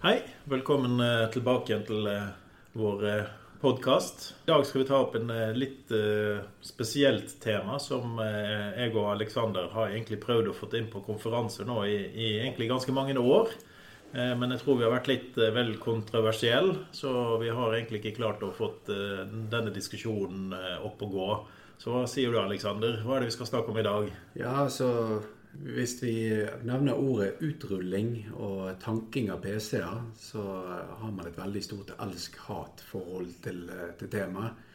Hei, velkommen eh, tilbake igjen til eh, vår podkast. I dag skal vi ta opp en litt spesielt tema som jeg og Aleksander har egentlig prøvd å få inn på konferanse nå i, i egentlig ganske mange år. Men jeg tror vi har vært litt vel kontroversielle, så vi har egentlig ikke klart å få denne diskusjonen opp og gå. Så hva sier du, Aleksander? Hva er det vi skal snakke om i dag? Ja, så hvis vi nevner ordet utrulling og tanking av PC-er, så har man et veldig stort elsk-hat-forhold til, til temaet.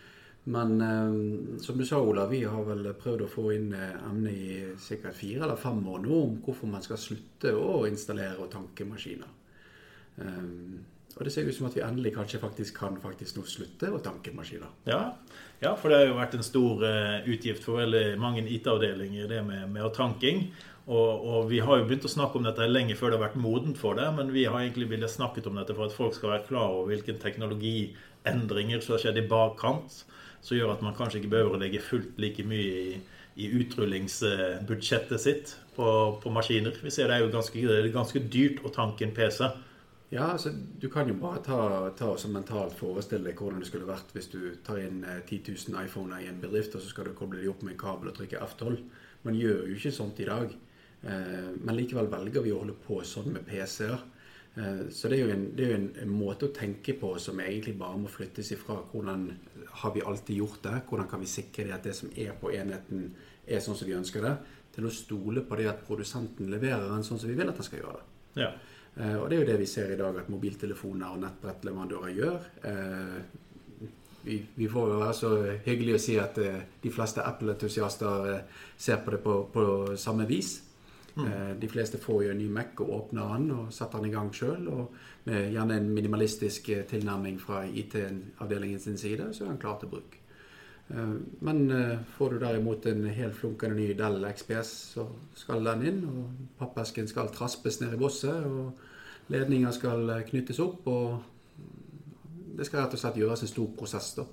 Men eh, som du sa, Ola, vi har vel prøvd å få inn eh, emnet i sikkert fire eller fem år nå om hvorfor man skal slutte å installere og tanke maskiner. Um, og det ser ut som at vi endelig kanskje faktisk kan faktisk nå slutte å tanke maskiner. Ja. ja, for det har jo vært en stor uh, utgift for veldig mange IT-avdelinger, det med, med tanking. Og, og, vi har jo begynt å snakke om dette lenge før det har vært modent for det, men vi har egentlig villet snakket om dette for at folk skal være klar over hvilke teknologiendringer som har skjedd i bakkant, som gjør at man kanskje ikke behøver å legge fullt like mye i, i utrullingsbudsjettet sitt på, på, maskiner. Vi ser det er jo ganske, det er ganske dyrt å tanke en PC. Ja, altså, Du kan jo bare ta, ta og mentalt forestille deg hvordan det skulle vært hvis du tar inn 10 eh, 000 iPhoner i en bedrift, og så skal du koble dem opp med en kabel og trykke F12. Man gjør jo ikke sånt i dag. Eh, men likevel velger vi å holde på sånn med PC-er. Eh, så det er en, det er jo en, måte å tenke på som egentlig bare må flyttes ifra hvordan har vi alltid gjort det, hvordan kan vi sikre det at det som er på enheten, er sånn som vi ønsker det, til å stole på det at produsenten leverer en sånn som vi vil at den skal gjøre det. Ja. Eh, og det er jo det vi ser i dag at mobiltelefoner og nettbrettleverandører gjør. Eh, vi, vi får jo være så hyggelig å si at eh, de fleste Apple-entusiaster ser på det på, på samme vis. Mm. De fleste får jo en ny Mac og åpner den og setter den i gang sjøl. Og med gjerne en minimalistisk tilnærming fra IT-avdelingen sin side, så er den klar til bruk. Men får du derimot en helt flunkende ny Dell XPS, så skal den inn. og Pappesken skal traspes ned i bosset, og ledninger skal eh, knyttes opp. og Det skal rett og slett gjøres en stor prosess. da.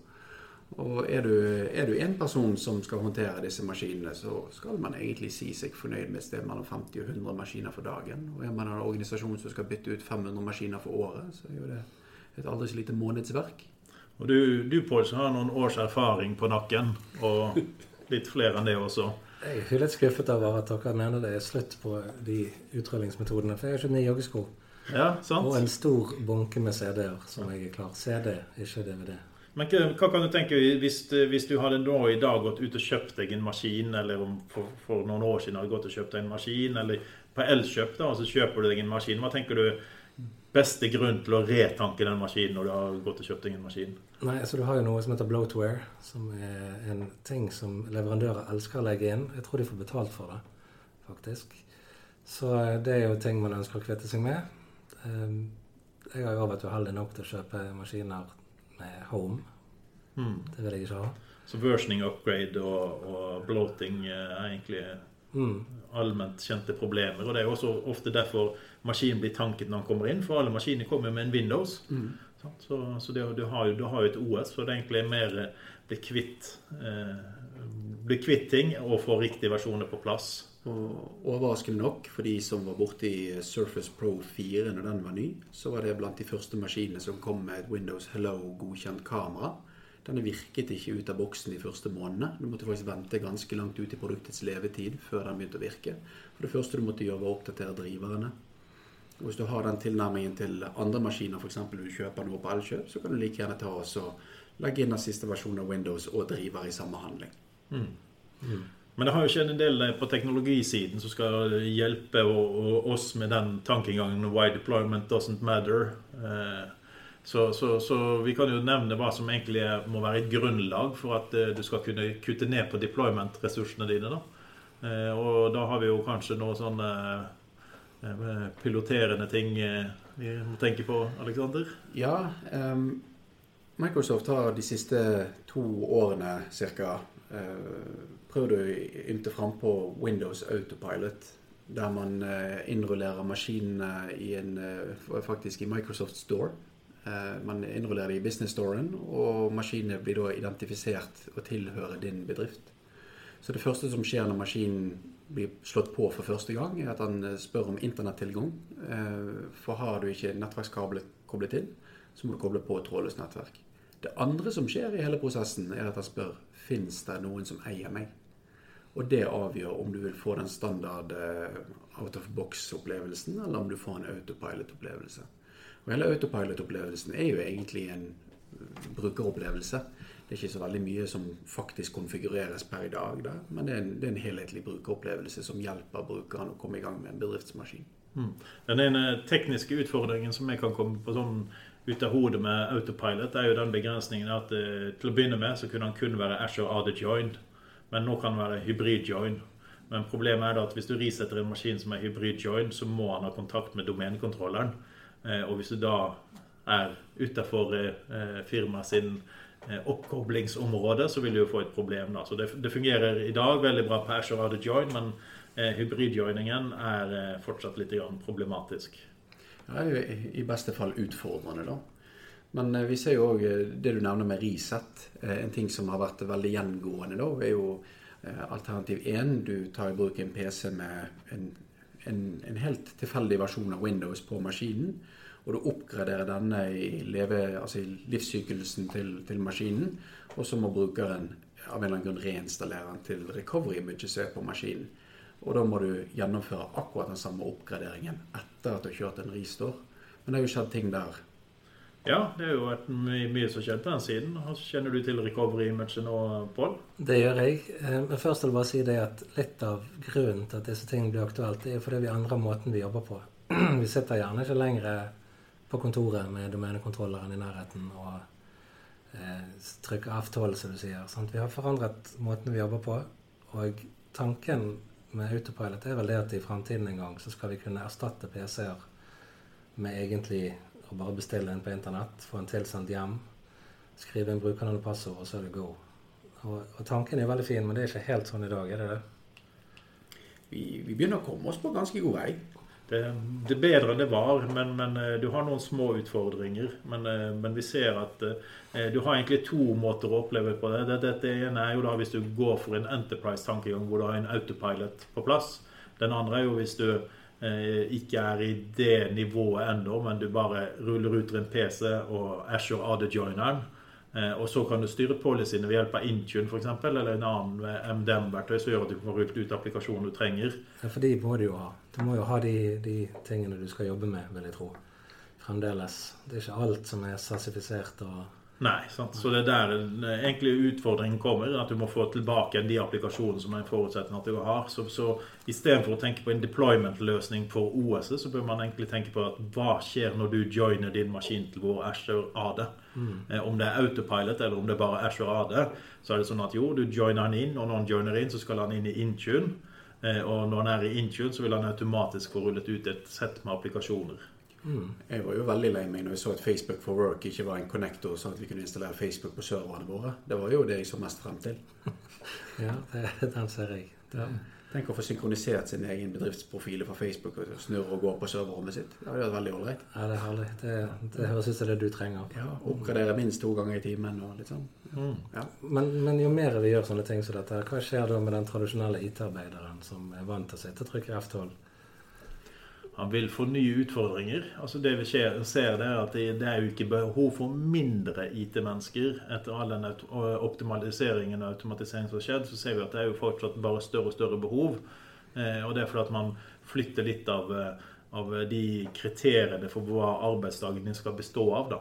Og er du, er du en person som skal håndtere disse maskinene, så skal man egentlig si seg fornøyd med et sted mellom 50 og 100 maskiner for dagen. Og er man en organisasjon som skal bytte ut 500 maskiner for året, så er jo det et aldri så lite månedsverk. Og du, du Pål, har noen års erfaring på nakken, og litt flere enn det også. Jeg er litt skuffet over at dere mener det er slutt på de utrullingsmetodene. For jeg har ikke nye joggesko. Ja, sant. Og en stor bunke med CD-er som jeg er klar. CD, ikke DVD. Men hva kan du tenke hvis, hvis, du hadde nå i dag gått ut og kjøpt deg en maskin, eller om for, for noen år siden hadde gått og kjøpt deg en maskin, eller på Elkjøp, da, og så kjøper du deg en maskin. Hva tenker du beste grunn til å retanke den maskinen når du har gått og kjøpt deg en maskin? Nei, altså Du har jo noe som heter bloatware, som er en ting som leverandører elsker å legge inn. Jeg tror de får betalt for det, faktisk. Så eh, det er jo ting man ønsker å kvitte seg med. Ehm, jeg har jo vært uheldig nok til å kjøpe maskiner med home. Mm. Det vil jeg ikke ha. Så versioning upgrade og, og bloating er egentlig mm. allment kjente problemer. Og det er også ofte derfor maskinen blir tanket når den kommer inn, for alle maskiner kommer med en Windows. Mm. Så, så det, du, har, du, har, jo et OS, så det er mer eh, bli kvitt, eh, bli kvitt ting og få riktige versjoner på plass. Og overraskende nok, for de som var borte i Surface Pro 4 når den var ny, så var det blant de første maskinene som kom med et Windows Hello-godkjent kamera. Denne virket ikke ut av boksen de første månedene. Du måtte faktisk vente ganske langt ut i produktets levetid før den begynte å virke. For det første du måtte gjøre, var å oppdatere driverne. Og hvis du har den tilnærmingen til andre maskiner, f.eks. du kjøper noe på Elkjøp, så kan du like gjerne ta og legge inn den siste versjonen av Windows og driver i samme handling. Mm. Mm. Men det har jo skjedd en del eh, på teknologisiden som skal hjelpe oss med den tankegangen 'why deployment doesn't matter'. Eh, så, så, så, vi kan jo nevne hva som egentlig må være et grunnlag for at eh, du skal kunne kutte ned på deployment-ressursene dine. da. Og da har vi jo kanskje noe sånn Eh, piloterende ting vi må tenke på, Aleksander? Ja. Um, Microsoft har de siste to årene ca. Eh, prøvd å ymte frampå Windows Autopilot. Der man uh, innrullerer maskinene i en, uh, faktisk i Microsoft Store. man innrullerer det i Business Storen, og maskinene blir da identifisert og tilhører din bedrift. Så det første som skjer når maskinen blir slått på for første gang, er at han eh, spør om internettilgang. Eh, For har du ikke nettverkskablet koblet inn, så må du koble på et trådløst nettverk. Det andre som skjer i hele prosessen, er at han spør fins det noen som eier meg. Og det avgjør om du vil få den standard eh, out of box-opplevelsen, eller om du får en autopilot-opplevelse. Og hele autopilot-opplevelsen er jo egentlig en eh, brukeropplevelse. Det er ikke så veldig mye som faktisk konfigureres per i dag, da. men det er, en, det er en helhetlig brukeropplevelse som hjelper brukeren å komme i gang med en bedriftsmaskin. Mm. Den ene tekniske utfordringen som jeg kan komme på sånn ut av hodet med autopilot, er jo den begrensningen at uh, til å begynne med så kunne han kun være Azure AD joined, men nå kan han være hybrid join. Men problemet er da at hvis du risetter en maskin som er hybrid join, så må han ha kontakt med domenekontrolleren. Uh, og hvis du da er utafor uh, firmaet sin eh, oppkoblingsområde, så vil du jo få et problem. da. Så det, det fungerer i dag veldig bra på Azure AD join, men eh, hybridjoiningen er eh, fortsatt litt problematisk. Det er jo i- beste fall utfordrende, da. Men eh, vi ser jo òg det du nevner med reset. Eh, En ting som har vært veldig gjengående, da, er jo eh, alternativ 1. Du tar i bruk en PC med en, en, en helt tilfeldig versjon av Windows på maskinen. Og du oppgraderer denne i, leve, altså i livssyklusen til, til maskinen. Og så må brukeren av en eller annen grunn reinstallere den til recovery-imaget som er på maskinen. Og da må du gjennomføre akkurat den samme oppgraderingen etter at du har kjørt en ristår. Men det har jo skjedd ting der. Ja, det har jo vært mye, mye som skjedd på den siden. Kjenner du til recovery-imaget nå, Pål? Det gjør jeg. Eh, Men først vil jeg bare si det at litt av grunnen til at disse tingene blir aktuelt, er fordi vi endrer måten vi jobber på. Vi sitter gjerne ikke lenger på kontoret med domenekontrolleren i nærheten og eh, trykker F12, som du sier. Sant? Vi har forandret måten vi jobber på. Og tanken med autopilot er vel det at i fremtiden en gang så skal vi kunne erstatte PC-er med egentlig å bare bestille en på internett, få en tilsendt hjem, skrive inn brukernavn og passord, og så er det go. Og, og tanken er veldig fin, men det er ikke helt sånn i dag, er det det? Vi, vi begynner å komme oss på ganske god vei. Det, det er bedre det var, men, men eh, du har noen små utfordringer. Men, eh, men vi ser at eh, du har egentlig to måter å oppleve på det. Det, det ene er jo da hvis du går for en Enterprise-tankegang hvor du har en autopilot på plass. Den andre er jo hvis du eh, ikke er i det nivået ennå, men du bare ruller ut en PC og Asher AD-joineren. Eh, og så kan du styre policyene ved hjelp av Intune eksempel, eller en annen eh, MDM-verktøy som gjør at du får rullet ut applikasjonen du trenger. Ja, for de må du jo ha. Du må jo ha de, de tingene du skal jobbe med, vil jeg tro. Fremdeles. Det er ikke alt som er sassifisert og Nei, sant? så det er der den egentlige utfordringen kommer. At du må få tilbake de applikasjonene som er en forutsetning at du har. Så, så istedenfor å tenke på en deployment-løsning for OS, så bør man egentlig tenke på at hva skjer når du joiner din maskin til vår Azure AD. Mm. om det er autopilot eller om det er bare Azure AD, så er det sånn at jo, du joiner han inn, og når han joiner inn, så skal han inn i Intune. Eh, og når han er i Intune, så vil han automatisk få rullet ut et sett med applikasjoner. Jeg var jo veldig lei meg når jeg så at Facebook for Work ikke var en connector, sånn at vi kunne installere Facebook på serverne våre. Det var jo det jeg så mest frem til. Ja, det, den ser jeg. Det, Tenk å få synkronisert sin egen bedriftsprofil fra Facebook og snurre og gå på serverrommet sitt. Det hadde vært veldig ålreit. ja, det er herlig. Det, det høres ut som det du trenger. Ja, oppgradere minst to ganger i timen og litt sånn. Mm. Ja. Men, men jo mer vi gjør sånne ting som dette, hva skjer da med den tradisjonelle IT-arbeideren som er vant til å sitte og trykke F12? Han vil få nye utfordringer. Altså Det vi ser, ser det er at det, er jo ikke behov for mindre IT-mennesker. Etter all den optimaliseringen og automatiseringen som har skjedd, så ser vi at det er jo fortsatt bare større og større behov. Eh, og det er fordi at man flytter litt av, eh, av de kriteriene for hva arbeidsdagen din skal bestå av. da.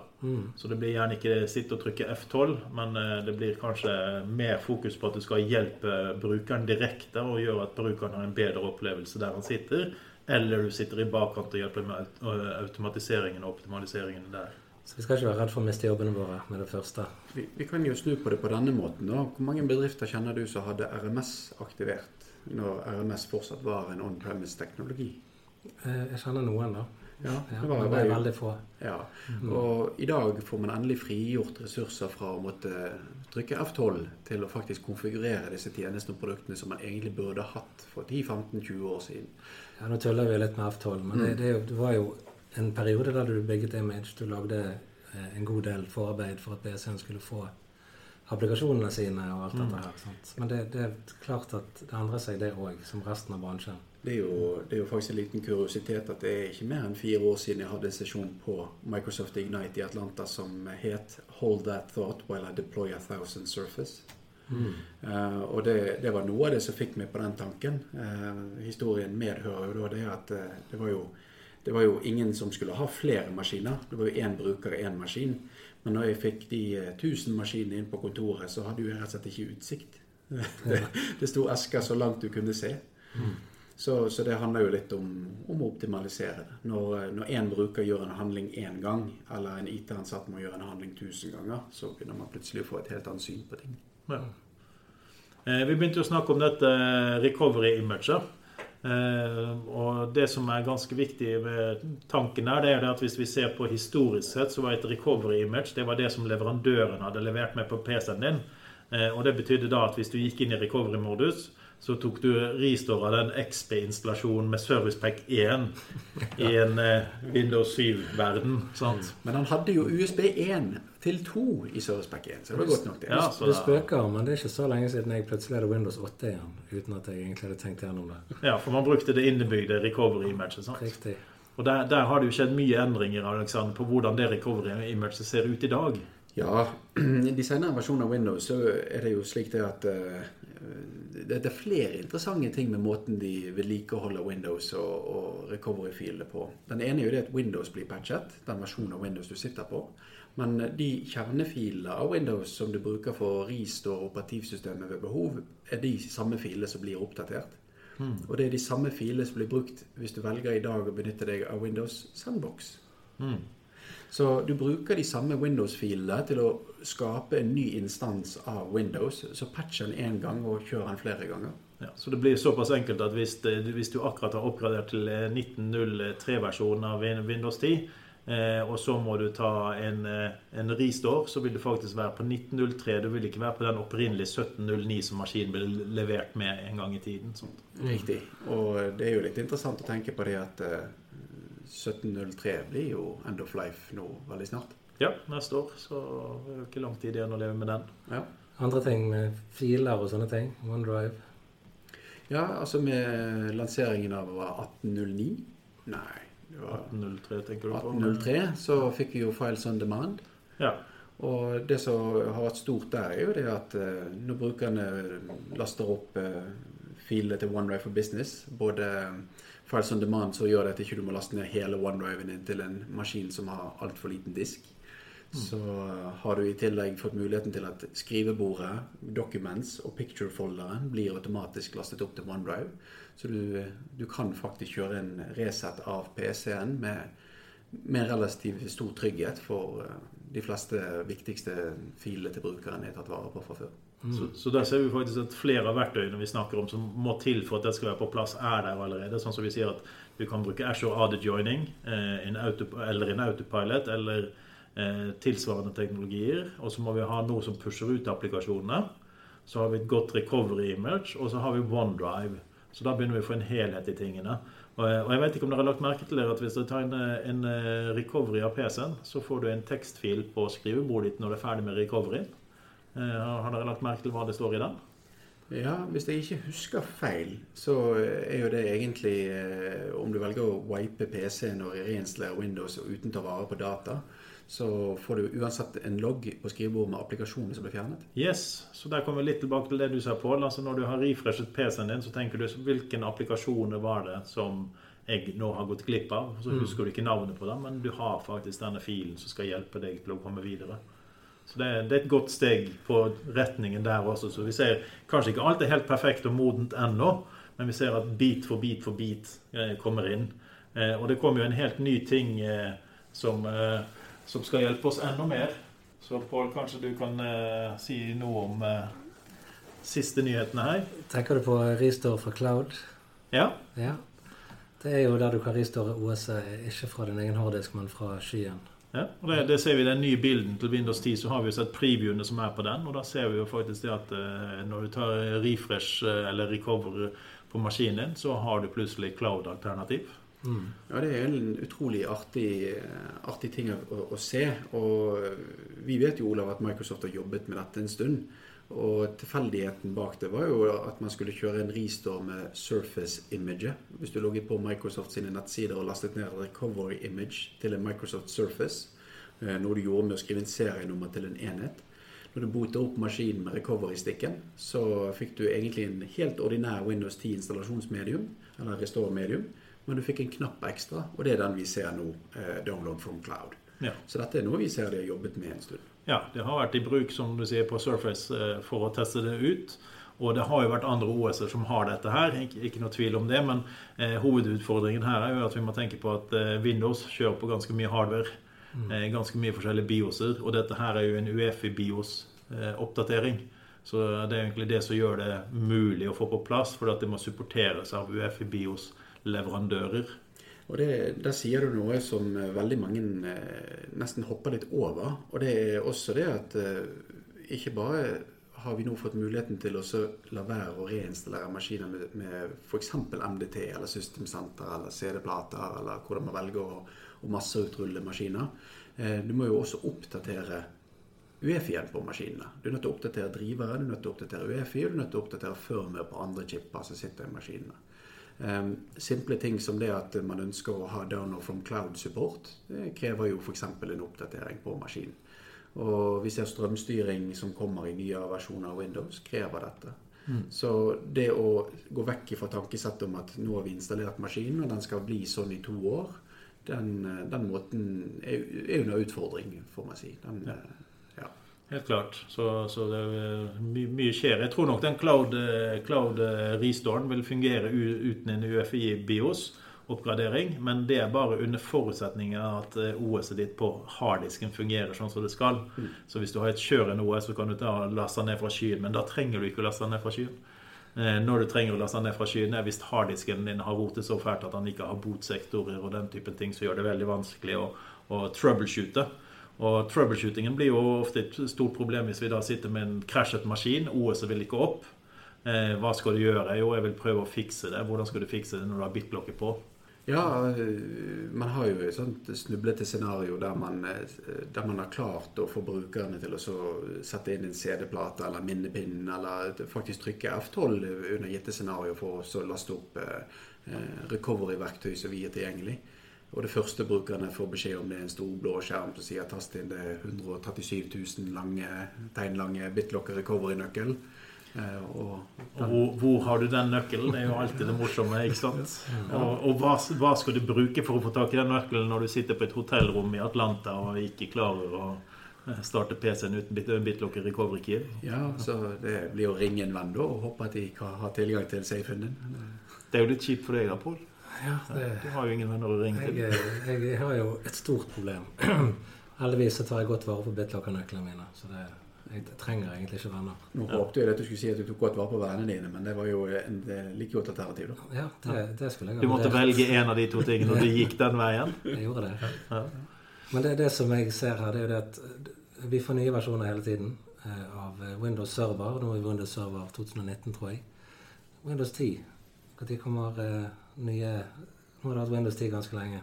Så det blir gjerne ikke sitte og trykke F12, men eh, det blir kanskje mer fokus på at du skal hjelpe brukeren direkte og gjøre at brukeren har en bedre opplevelse der han sitter. Eller du sitter i bakkant og hjelper med automatiseringen og optimaliseringen der. Så vi skal ikke være redd for å miste jobbene våre med det første. Vi, vi kan jo snu på det på denne måten. da. Hvor mange bedrifter kjenner du som hadde RMS aktivert når RMS fortsatt var en on-premise-teknologi? Eh, Jeg kjenner noen, da. Ja, det var, det var veldig få. Ja, og i dag får man endelig frigjort ressurser fra å måtte trykke F12 til å faktisk konfigurere disse tjenestene og produktene som man egentlig burde hatt for 10-15-20 år siden. Ja, Nå tuller vi litt med F12, men det, det, er det var jo en periode der du bygget image. Du lagde eh, en god del forarbeid for at BSN skulle få applikasjonene sine og alt dette her. Sant? Men det, det, er klart at det endrer seg, det òg, som resten av bransjen. Det er, jo, det er, jo, faktisk en liten kuriositet at det er ikke mer enn fire år siden jeg hadde en sesjon på Microsoft Ignite i Atlanta som het 'Hold That Thought While I Deploy a Thousand Surface'. Mm. Uh, og det, det, var noe av det som fikk meg på den tanken. Uh, historien medhører jo da det at uh, det, var jo, det var jo ingen som skulle ha flere maskiner. Det var jo én bruker, og én maskin. Men når jeg fikk de 1000 maskinene inn på kontoret, så hadde jeg rett og slett ikke utsikt. det, det sto esker så langt du kunne se. Mm. Så, så, det handler jo litt om, om å optimalisere det. Når én bruker gjør en handling én gang, eller en IT-ansatt må gjøre en handling tusen ganger, så begynner man plutselig å få et helt annet syn på ting. Ja. Eh, vi begynte å snakke om dette recovery-imaget. Eh, og det som er ganske viktig med tanken her, det er at hvis vi ser på historisk sett, så var et recovery-image det var det som leverandøren hadde levert med på PC-en din. Eh, og det betydde da at hvis du gikk inn i recovery-modus, så tok du restore den XP-installasjonen med ServicePack 1 i en eh, Windows 7-verden. Men han hadde jo USB 1 til 2 i ServicePack 1, så det var godt nok det. Ja, du spøker, men det er ikke så lenge siden jeg plutselig hadde Windows 8 igjen, uten at jeg egentlig hadde tenkt gjennom det. Ja, for man brukte det innebygde recovery-imaget. Riktig. Og der, der, har det jo skjedd mye endringer Alexander, på hvordan det recovery-imaget ser ut i dag. Ja, i de senere versjonene av Windows så er det jo slik det at uh, det, er flere interessante ting med måten de vedlikeholder Windows og, og recovery-filene på. Den ene er jo det at Windows blir patchet, den versjonen av Windows du sitter på. Men de kjernefilene av Windows som du bruker for restore operativsystemet ved behov, er de samme filene som blir oppdatert. Mm. Og det er de samme filene som blir brukt hvis du velger i dag å benytte deg av Windows Sandbox. Mm. Så du bruker de samme Windows-filene til å skape en ny instans av Windows. Så patch den én gang og kjør den flere ganger. Ja, så det blir såpass enkelt at hvis, hvis du akkurat har oppgradert til 1903-versjonen av Windows 10, eh, og så må du ta en, eh, en restore, så vil du faktisk være på 1903. Du vil ikke være på den opprinnelige 1709 som maskinen ble levert med en gang i tiden. Sånt. Riktig. Og det er jo litt interessant å tenke på det at eh, 1703 blir jo End of Life nå veldig snart. Ja, neste år. Så det er jo ikke lang tid igjen å leve med den. Ja. Andre ting med filer og sånne ting? OneDrive? Ja, altså med lanseringen av 1809 Nei. Det var 1803, tenker du på? 1803, så fikk vi jo Files on Demand. Ja. Og det som har vært stort der, er jo det at uh, når brukerne laster opp uh, filene til OneDrive for Business, både Files on Demand så gjør det at ikke du må laste ned hele OneDriven din til en maskin som har altfor liten disk. Mm. Så har du i tillegg fått muligheten til at skrivebordet, Documents og Picture-folderen blir automatisk lastet opp til OneDrive. Så du, du kan faktisk kjøre en reset av PC-en med, med relativt stor trygghet for eh, de fleste viktigste filene til brukeren er tatt vare på fra før. Mm. Så, så, der ser vi faktisk at flere av verktøyene vi snakker om som må til for at det skal være på plass, er der allerede. Sånn som vi sier at du kan bruke Ashore AD Joining eh, in auto, eller en autopilot eller eh, tilsvarende teknologier. Og så må vi ha noe som pusher ut applikasjonene. Så har vi et godt recovery image, og så har vi OneDrive. Så da begynner vi å få en helhet i tingene. Og, og jeg vet ikke om dere har lagt merke til det at hvis dere tar en, en eh, recovery av PC-en, så får du en tekstfil på skrivebordet ditt når du er ferdig med recoveryen. Eh, har dere lagt merke til hva det står i den? Ja, hvis jeg ikke husker feil, så er jo det egentlig eh, Om du velger å wipe PC-en og reinstallere Windows uten å ta vare på data, så får du uansett en logg på skrivebordet med applikasjonen som ble fjernet. Yes, så der kommer vi litt tilbake til det du sa, Pål. Altså når du har refreshet PC-en din, så tenker du hvilken applikasjoner var det som jeg nå har gått glipp av. Så mm. husker du ikke navnet på dem, men du har faktisk denne filen som skal hjelpe deg til å komme videre. Så det, det, er et godt steg på retningen der også. Så vi ser kanskje ikke alt er helt perfekt og modent ennå, men vi ser at bit for bit for bit eh, kommer inn. Eh, og det kommer jo en helt ny ting eh, som, eh, som, skal hjelpe oss enda mer. Så Pål, kanskje du kan eh, si noe om eh, siste nyhetene her? Tenker du på Restore fra Cloud? Ja. ja. Det er jo der du kan restore OS-et, ikke fra din egen harddisk, men fra skyen. Ja, og det, det, ser vi i den nye bilden til Windows 10, så har vi jo sett previewene som er på den. Og da ser vi jo faktisk det at eh, når du tar refresh eh, eller recover på maskinen din, så har du plutselig cloud-alternativ. Mm. Ja, det er en utrolig artig, artig ting å, å, se. Og vi vet jo, Olav, at Microsoft har jobbet med dette en stund. Og tilfeldigheten bak det var jo at man skulle kjøre en restore med Surface Image. Hvis du logget på Microsoft sine nettsider og lastet ned recovery image til en Microsoft Surface, eh, noe du gjorde med å skrive inn serienummer til en enhet. Når du botet opp maskinen med recovery-stikken, så fikk du egentlig en helt ordinær Windows 10 installasjonsmedium, eller restore-medium, men du fikk en knapp ekstra, og det er den vi ser nå, eh, Download from Cloud. Ja. Så dette er noe vi ser de har jobbet med en stund. Ja, det har vært i bruk som du sier, på Surface eh, for å teste det ut. Og det har jo vært andre OS-er som har dette her, ikke, ikke, noe tvil om det. Men eh, hovedutfordringen her er jo at vi må tenke på at eh, Windows kjører på ganske mye hardware. Mm. Eh, ganske mye forskjellige BIOS-er. Og dette her er jo en UEFI-BIOS-oppdatering. Så det er egentlig det som gjør det mulig å få på plass, for at det må supporteres av UEFI BIOS-leverandører. Og det, Der sier du noe som veldig mange eh, nesten hopper litt over. Og det er også det at eh, ikke bare har vi nå fått muligheten til å la være å reinstallere maskiner med, med f.eks. MDT eller Systemsenter eller CD-plater, eller hvordan man velger å, å masseutrulle maskiner. Eh, du må jo også oppdatere UEFI-en på maskinene. Du er nødt til å oppdatere drivere, du er nødt til å oppdatere UEFI, og du er nødt til å oppdatere firmware på andre chipper som sitter i maskinene. Um, simple ting som det at man ønsker å ha downer from cloud-support, det krever jo f.eks. en oppdatering på maskinen. Og vi ser strømstyring som kommer i nye versjoner av Windows, krever dette. Mm. Så det å gå vekk fra tankesettet om at nå har vi installert maskinen, og den skal bli sånn i to år, den, den måten er, er en utfordring, får man si. Den, ja. Helt klart. Så, så det er my, mye skjer. Jeg tror nok den cloud, eh, cloud eh, restoren vil fungere uten en UFI BIOS oppgradering, men det er bare under forutsetning av at eh, OS-et ditt på harddisken fungerer sånn som det skal. Mm. Så hvis du har et kjørende OS, så kan du ta laste ned fra skyen, men da trenger du ikke å laste ned fra skyen. Når du trenger å laste ned fra skyen, er hvis harddisken din har rotet så fælt at han ikke har botsektorer og den typen ting, så gjør det veldig vanskelig å, å troubleshoote. Og troubleshootingen blir jo ofte et stort problem hvis vi da sitter med en krasjet maskin. OS-et vil ikke opp. Eh, hva skal du gjøre? Jo, jeg vil prøve å fikse det. Hvordan skal du fikse det når du har bitblokker på? Ja, eh, man har jo et sånt snublete scenario der man, eh, der man har klart å få brukerne til å sette inn en CD-plate eller minnepinn, eller faktisk trykke F12 under gitte scenario for å laste opp eh, recovery-verktøy som vi er tilgjengelig. Og det første brukerne får beskjed om det er en stor blå skjerm som sier tast inn det 137 000 lange, tegnlange BitLocker recovery-nøkkel. Eh, og, og hvor, hvor, har du den nøkkelen? Det er jo alltid det morsomme. ikke sant? Og, og hva, hva, skal du bruke for å få tak i den nøkkelen når du sitter på et hotellrom i Atlanta og ikke klarer å eh, starte PC-en uten BitLocker recovery key? Ja, så det blir å ringe en venn da og håpe at de har ha tilgang til safen din. Det er jo litt kjipt for deg da, Pål. Ja, det, du har jo ingen venner å ringe til. Jeg, jeg, har jo et stort problem. Heldigvis så tar jeg godt vare på bitlocker-nøklene mine. Så det, jeg trenger egentlig ikke venner. Nå håpte jeg at du skulle si at du tok godt vare på vennene dine, men det var jo en like godt alternativ, da. Ja, det, det skulle jeg ha Du måtte velge en av de to tingene når du gikk den veien? Jeg gjorde det. Ja. Men det, det som jeg ser her, det er jo det at vi får nye versjoner hele tiden eh, av Windows Server. Nå er Windows Server 2019, tror jeg. Windows 10. Når kommer eh, nye Nå har det hatt Windows 10 ganske lenge.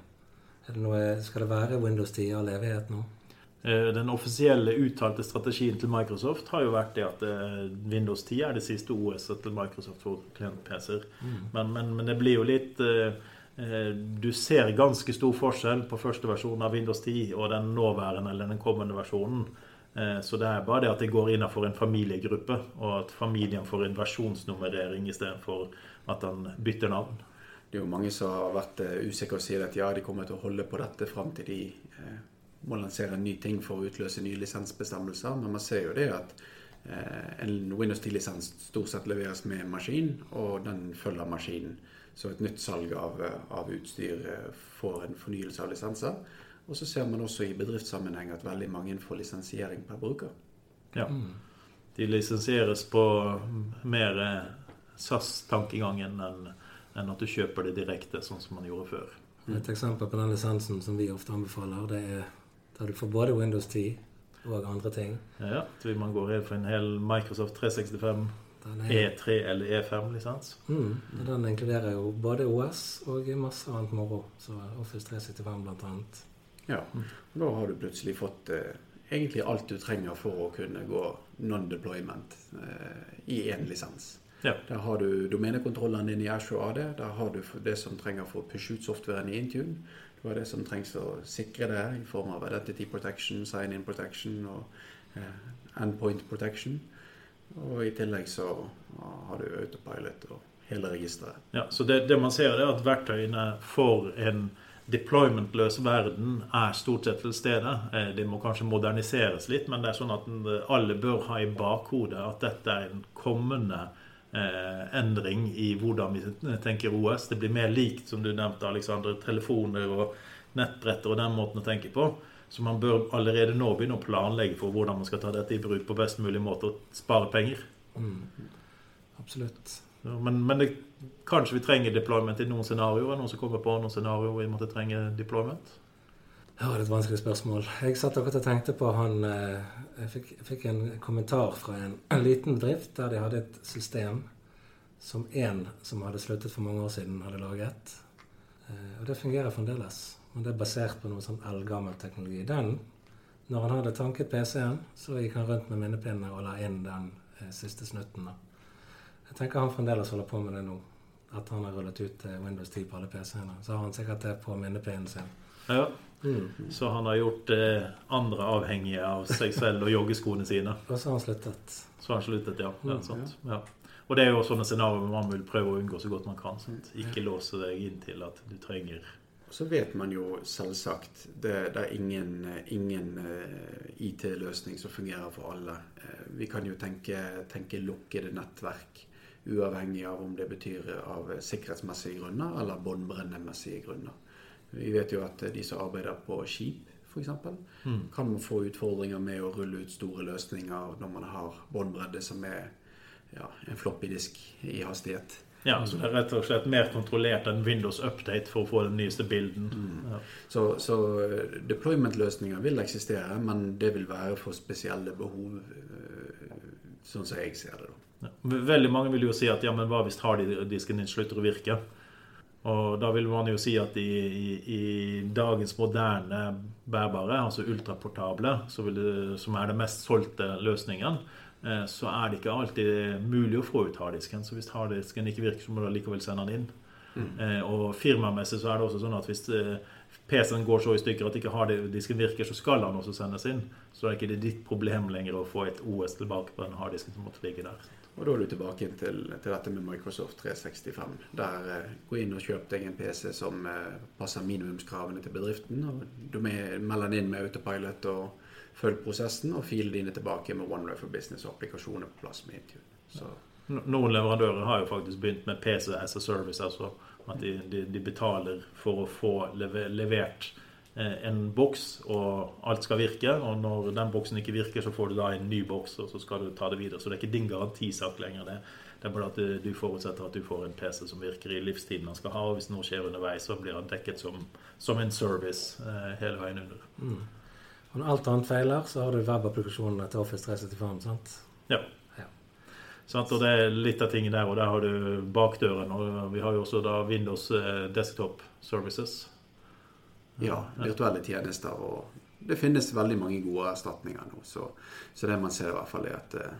Det noe, skal det være Windows 10 all evighet nå? Eh, den offisielle uttalte strategien til Microsoft har jo vært det at eh, Windows 10 er det siste OS-et til Microsoft for klient-PC-er. Mm. Men, men, men, det blir jo litt eh, Du ser ganske stor forskjell på første versjon av Windows 10 og den nåværende eller den kommende versjonen. Så det er bare det at det går innenfor en familiegruppe, og at familien får en versjonsnummerering istedenfor at han bytter navn det er jo mange som har vært uh, usikre og sier at ja, de kommer til å holde på dette fram til de uh, må lansere en ny ting for å utløse nye lisensbestemmelser. Men man ser jo det at en Windows 10-lisens stort sett leveres med maskin, og den følger maskinen. Så et nytt salg av, av utstyr får en fornyelse av lisenser. Og så ser man også i bedriftssammenheng at veldig mange får lisensiering per bruker. Ja. De lisensieres på mer SAS-tankegangen enn enn at du kjøper det direkte, sånn som man gjorde før. Et eksempel på den lisensen som vi ofte anbefaler, det er der du får både Windows 10 og andre ting. Ja, ja. Man går helt for en hel Microsoft 365 E3 eller E5-lisens. Mm, den inkluderer jo både OS og masse annet moro. Så Office 365 blant annet. Ja, og da har du plutselig fått eh, egentlig alt du trenger for å kunne gå non-deployment eh, i én lisens. Ja. Der har du domenekontrollene dine i Ashore AD. Der har du det som trenger for å pushe ut softwaren i Intune. Du har det som trengs å sikre det i form av identity protection, sign-in protection og eh, endpoint protection. Og i tillegg så har du autopilot og hele registeret. Ja, så det, det man ser, er at verktøyene for en deploymentløs verden er stort sett til stede. Eh, Det må kanskje moderniseres litt, men det er sånn at alle bør ha i bakhodet at dette er en kommende eh, endring i hvordan vi tenker OS. Det blir mer likt, som du nevnte, Alexander, telefoner og nettbretter og den måten å tenke på. Så man bør allerede nå begynne å planlegge for hvordan man skal ta dette i bruk på best mulig måte og spare penger. Absolutt. Men, men det, kanskje vi trenger deployment i noen scenarioer? Noen som kommer på noen scenarioer vi måtte trenge deployment? Det er et vanskelig spørsmål. Jeg satt akkurat og tenkte på han eh, Jeg fikk, jeg fikk en kommentar fra en, en liten drift der de hadde et system som én som hadde sluttet for mange år siden, hadde laget. Eh, Og det fungerer fremdeles. Men det er basert på noe sånn eldgammel teknologi. Den, når han hadde tanket PC-en, så gikk han rundt med minnepinner og la inn den eh, siste snutten. da. Jeg tenker han fremdeles holder på med det nå. At han har rullet ut eh, Windows 10 på alle PC-ene. Så har han sikkert det på minnepinnen sin. Ja, Mm. Så han har gjort eh, andre avhengige av seg selv og joggeskoene sine. Og så har han sluttet. Så har han sluttet, ja. ja, Mm, sant. ja. Og det er jo sånne scenarioer man vil prøve å unngå så godt man kan. Sant? Ikke låse deg inn til at du trenger Så vet man jo selvsagt det, det er ingen, ingen eh, IT-løsning som fungerer for alle. Eh, vi kan jo tenke, tenke lukkede nettverk, uavhengig av om det betyr av sikkerhetsmessige grunner eller båndbrennemessige grunner. Vi vet jo at de som arbeider på skip, f.eks., Mm. kan man få utfordringer med å rulle ut store løsninger når man har båndbredde som er ja, en floppy disk i hastighet. Ja, så det er rett og slett mer kontrollert enn Windows Update for å få den nyeste bilden. Ja. Så, så deployment-løsninger vil eksistere, men det vil være for spesielle behov, eh, sånn som jeg ser det. da. Ja. Veldig mange vil jo si at ja, men hva hvis harddisken din slutter å virke? Og da vil man jo si at i, i, i dagens moderne bærbare, altså ultraportable, det, som er den mest solgte løsningen, eh, så er det ikke alltid mulig å få ut harddisken. Så hvis harddisken ikke virker, så må du likevel sende den inn. Eh, Og firmamessig så er det også sånn at hvis eh, PC-en går så i stykker at ikke harddisken virker, så skal den også sendes inn. Så det er ikke det ditt problem lenger å få et OS tilbake på den harddisken som måtte ligge der. Og da er du tilbake til, til dette med Microsoft 365. Der eh, gå inn og kjøp deg en PC som eh, passer minimumskravene til bedriften. og Du melder den inn med autopilot og følg prosessen, og filer dine tilbake med OneWay for Business og applikasjoner på plass med Intune. Så Noen leverandører har jo faktisk begynt med PC as a service. altså At de, de, de betaler for å få leve, levert en boks, og alt skal virke. Og når den boksen ikke virker, så får du da en ny boks, og så skal du ta det videre. Så det er ikke din garantisak lenger. Det, det er bare at du, du forutsetter at du får en PC som virker i livstiden han skal ha. Og hvis noe skjer underveis, så blir han dekket som, som en service eh, hele veien under. Mm. Og når alt annet feiler, så har du webapplikasjonene til Office 365, sant? Ja. Ja. Sant? Og det er litt av tingen der, og der har du bakdøren. Og vi har jo også da Windows eh, Desktop Services. Ja, virtuelle tjenester. Og det finnes veldig mange gode erstatninger nå. Så, så det man ser i hvert fall er at eh,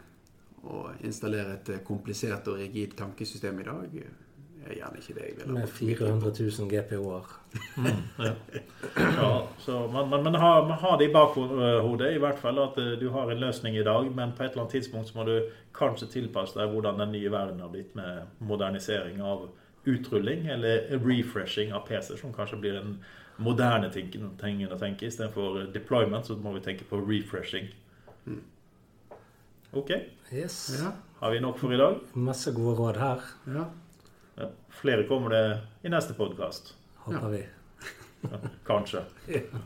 å installere et eh, komplisert og rigid tankesystem i dag er gjerne ikke det jeg vil ha. Med 400 000 GPO-er. Ja. ja, så man, man, man, har, man har det i bakhodet, i hvert fall at eh, du har en løsning i dag, men på et eller annet tidspunkt så må du kanskje tilpasse deg hvordan den nye verden har blitt med modernisering av utrulling eller refreshing av PC, som kanskje blir den moderne tingene, tingene å tenke. Istedenfor deployment så må vi tenke på refreshing. Ok, Yes. Ja, har vi nok for i dag? Masse gode råd her, ja. Ja. Flere kommer det i neste podkast. håper vi. Kanskje. Ja.